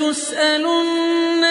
لتسألن